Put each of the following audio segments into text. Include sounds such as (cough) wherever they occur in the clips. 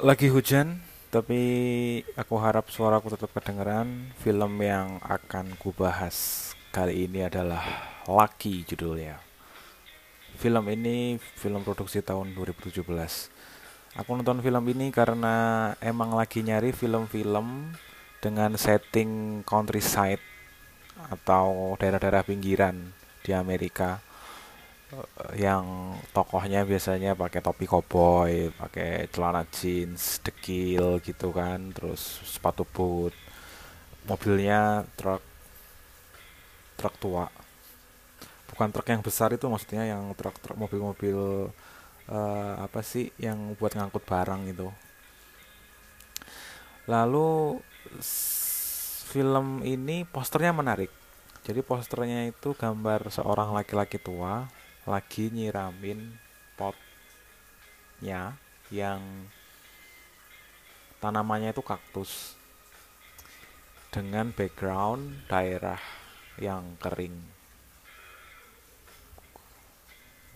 Lagi hujan, tapi aku harap suaraku tetap kedengeran. Film yang akan kubahas kali ini adalah Lucky judulnya. Film ini film produksi tahun 2017. Aku nonton film ini karena emang lagi nyari film-film dengan setting countryside atau daerah-daerah pinggiran di Amerika yang tokohnya biasanya pakai topi koboi, pakai celana jeans, dekil gitu kan, terus sepatu boot, mobilnya truk truk tua, bukan truk yang besar itu maksudnya yang truk-truk mobil-mobil uh, apa sih yang buat ngangkut barang itu. Lalu film ini posternya menarik. Jadi posternya itu gambar seorang laki-laki tua lagi nyiramin potnya yang tanamannya itu kaktus dengan background daerah yang kering.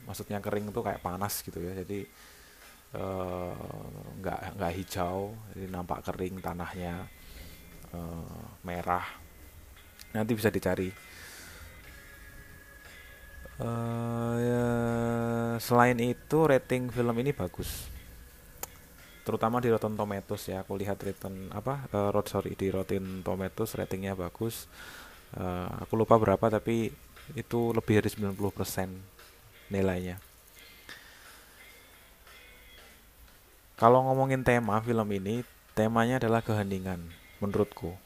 Maksudnya kering itu kayak panas gitu ya jadi eh, nggak uh, nggak hijau jadi nampak kering tanahnya uh, merah. Nanti bisa dicari uh, ya, selain itu rating film ini bagus. Terutama di Rotten Tomatoes ya aku lihat Rotten apa uh, rot sorry di Rotten Tomatoes ratingnya bagus. Uh, aku lupa berapa tapi itu lebih dari 90% nilainya. Kalau ngomongin tema film ini temanya adalah keheningan menurutku.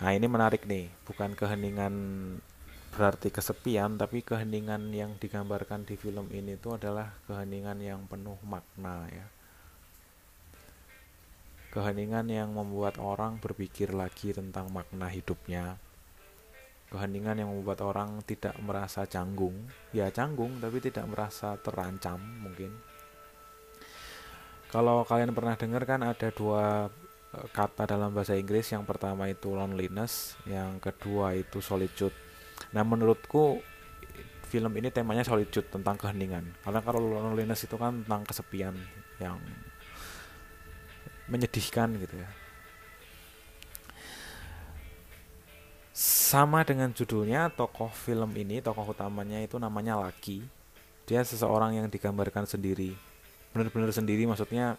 Nah ini menarik nih bukan keheningan berarti kesepian tapi keheningan yang digambarkan di film ini itu adalah keheningan yang penuh makna ya. Keheningan yang membuat orang berpikir lagi tentang makna hidupnya. Keheningan yang membuat orang tidak merasa canggung. Ya canggung tapi tidak merasa terancam mungkin. Kalau kalian pernah dengar kan ada dua eh, kata dalam bahasa Inggris. Yang pertama itu loneliness yang kedua itu solitude Nah menurutku film ini temanya solitude tentang keheningan. Karena kalau loneliness itu kan tentang kesepian yang menyedihkan gitu ya. Sama dengan judulnya, tokoh film ini, tokoh utamanya itu namanya Laki. Dia seseorang yang digambarkan sendiri. Benar-benar sendiri maksudnya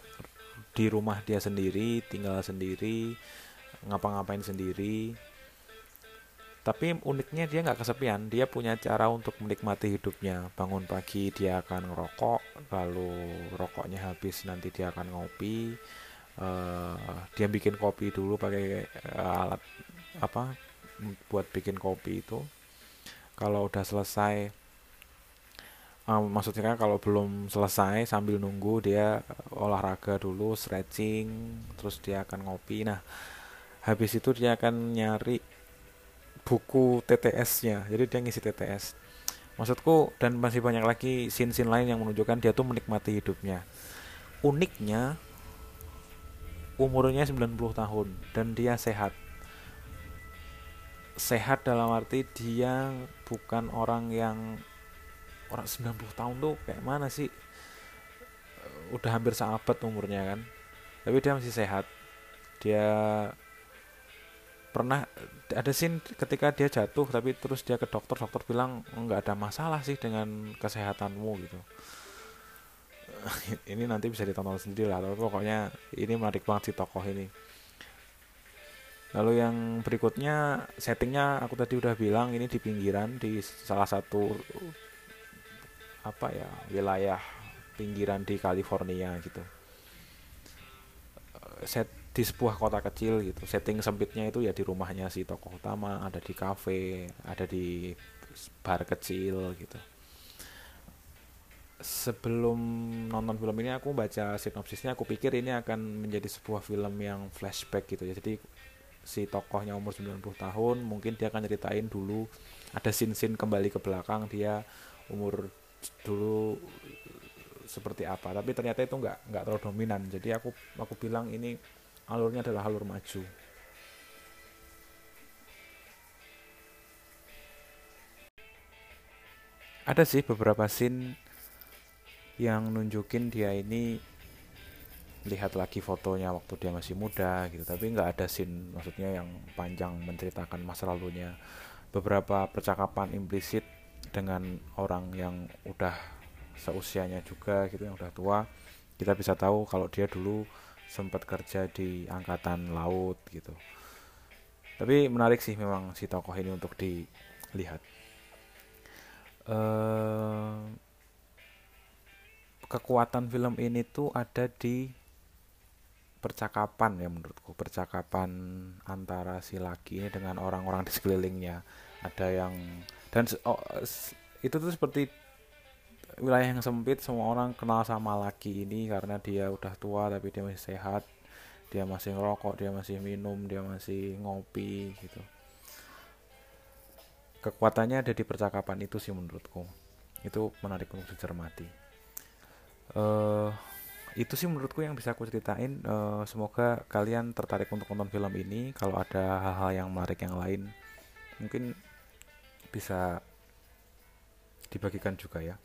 di rumah dia sendiri, tinggal sendiri, ngapa-ngapain sendiri, tapi uniknya dia nggak kesepian. Dia punya cara untuk menikmati hidupnya. Bangun pagi dia akan ngerokok. Lalu rokoknya habis nanti dia akan ngopi. Uh, dia bikin kopi dulu pakai uh, alat apa buat bikin kopi itu. Kalau udah selesai um, maksudnya kalau belum selesai sambil nunggu dia olahraga dulu stretching terus dia akan ngopi. Nah habis itu dia akan nyari buku TTS-nya jadi dia ngisi TTS maksudku dan masih banyak lagi scene-scene lain yang menunjukkan dia tuh menikmati hidupnya. Uniknya umurnya 90 tahun dan dia sehat. Sehat dalam arti dia bukan orang yang orang 90 tahun tuh kayak mana sih? Udah hampir seabad umurnya kan. Tapi dia masih sehat. Dia pernah ada scene ketika dia jatuh tapi terus dia ke dokter dokter bilang nggak ada masalah sih dengan kesehatanmu gitu. (laughs) Ini nanti bisa ditonton sendiri lah tapi pokoknya ini menarik banget si tokoh ini. Lalu yang berikutnya settingnya aku tadi udah bilang ini di pinggiran di salah satu apa ya wilayah pinggiran di California gitu. Set di sebuah kota kecil gitu. Setting sempitnya itu ya di rumahnya si tokoh utama ada di kafe ada di bar kecil gitu. Sebelum nonton film ini aku baca sinopsisnya aku pikir ini akan menjadi sebuah film yang flashback gitu ya. Jadi si tokohnya umur 90 tahun mungkin dia akan ceritain dulu ada scene-scene kembali ke belakang dia umur dulu seperti apa. Tapi ternyata itu nggak nggak terlalu dominan. Jadi aku aku bilang ini alurnya adalah alur maju. Ada sih beberapa scene yang nunjukin dia ini lihat lagi fotonya waktu dia masih muda gitu. Tapi nggak ada scene maksudnya yang panjang menceritakan masa lalunya. Beberapa percakapan implisit dengan orang yang udah seusianya juga gitu yang udah tua kita bisa tahu kalau dia dulu sempat kerja di angkatan laut gitu. Tapi menarik sih memang si tokoh ini untuk dilihat. Uh, kekuatan film ini tuh ada di percakapan ya menurutku. Percakapan antara si laki ini dengan orang-orang di sekelilingnya. Ada yang dan oh, itu tuh seperti wilayah yang sempit semua orang kenal sama laki ini karena dia udah tua tapi dia masih sehat. Dia masih ngerokok dia masih minum dia masih ngopi gitu. Kekuatannya ada di percakapan itu sih menurutku. Itu menarik untuk dicermati. Uh, itu sih menurutku yang bisa aku ceritain. Uh, semoga kalian tertarik untuk nonton film ini. Kalau ada hal-hal yang menarik yang lain mungkin bisa dibagikan juga ya